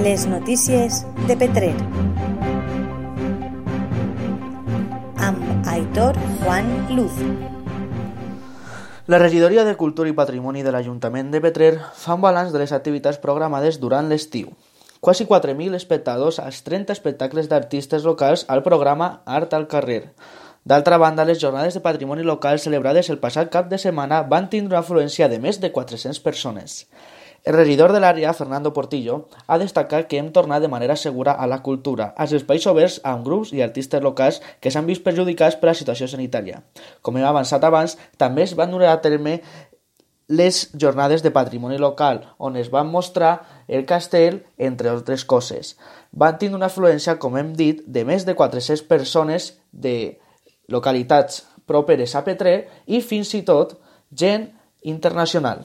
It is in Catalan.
Les notícies de Petrer. Amb Aitor Juan Luz. La regidoria de Cultura i Patrimoni de l'Ajuntament de Petrer fa un balanç de les activitats programades durant l'estiu. Quasi 4.000 espectadors als 30 espectacles d'artistes locals al programa Art al carrer. D'altra banda, les jornades de patrimoni local celebrades el passat cap de setmana van tindre una afluència de més de 400 persones. El regidor de l'àrea, Fernando Portillo, ha destacat que hem tornat de manera segura a la cultura, als espais oberts amb grups i artistes locals que s'han vist perjudicats per la situació sanitària. Com hem avançat abans, també es van dur a terme les jornades de patrimoni local, on es van mostrar el castell, entre altres coses. Van tindre una afluència, com hem dit, de més de 400 persones de localitats properes a Petrer i fins i tot gent internacional.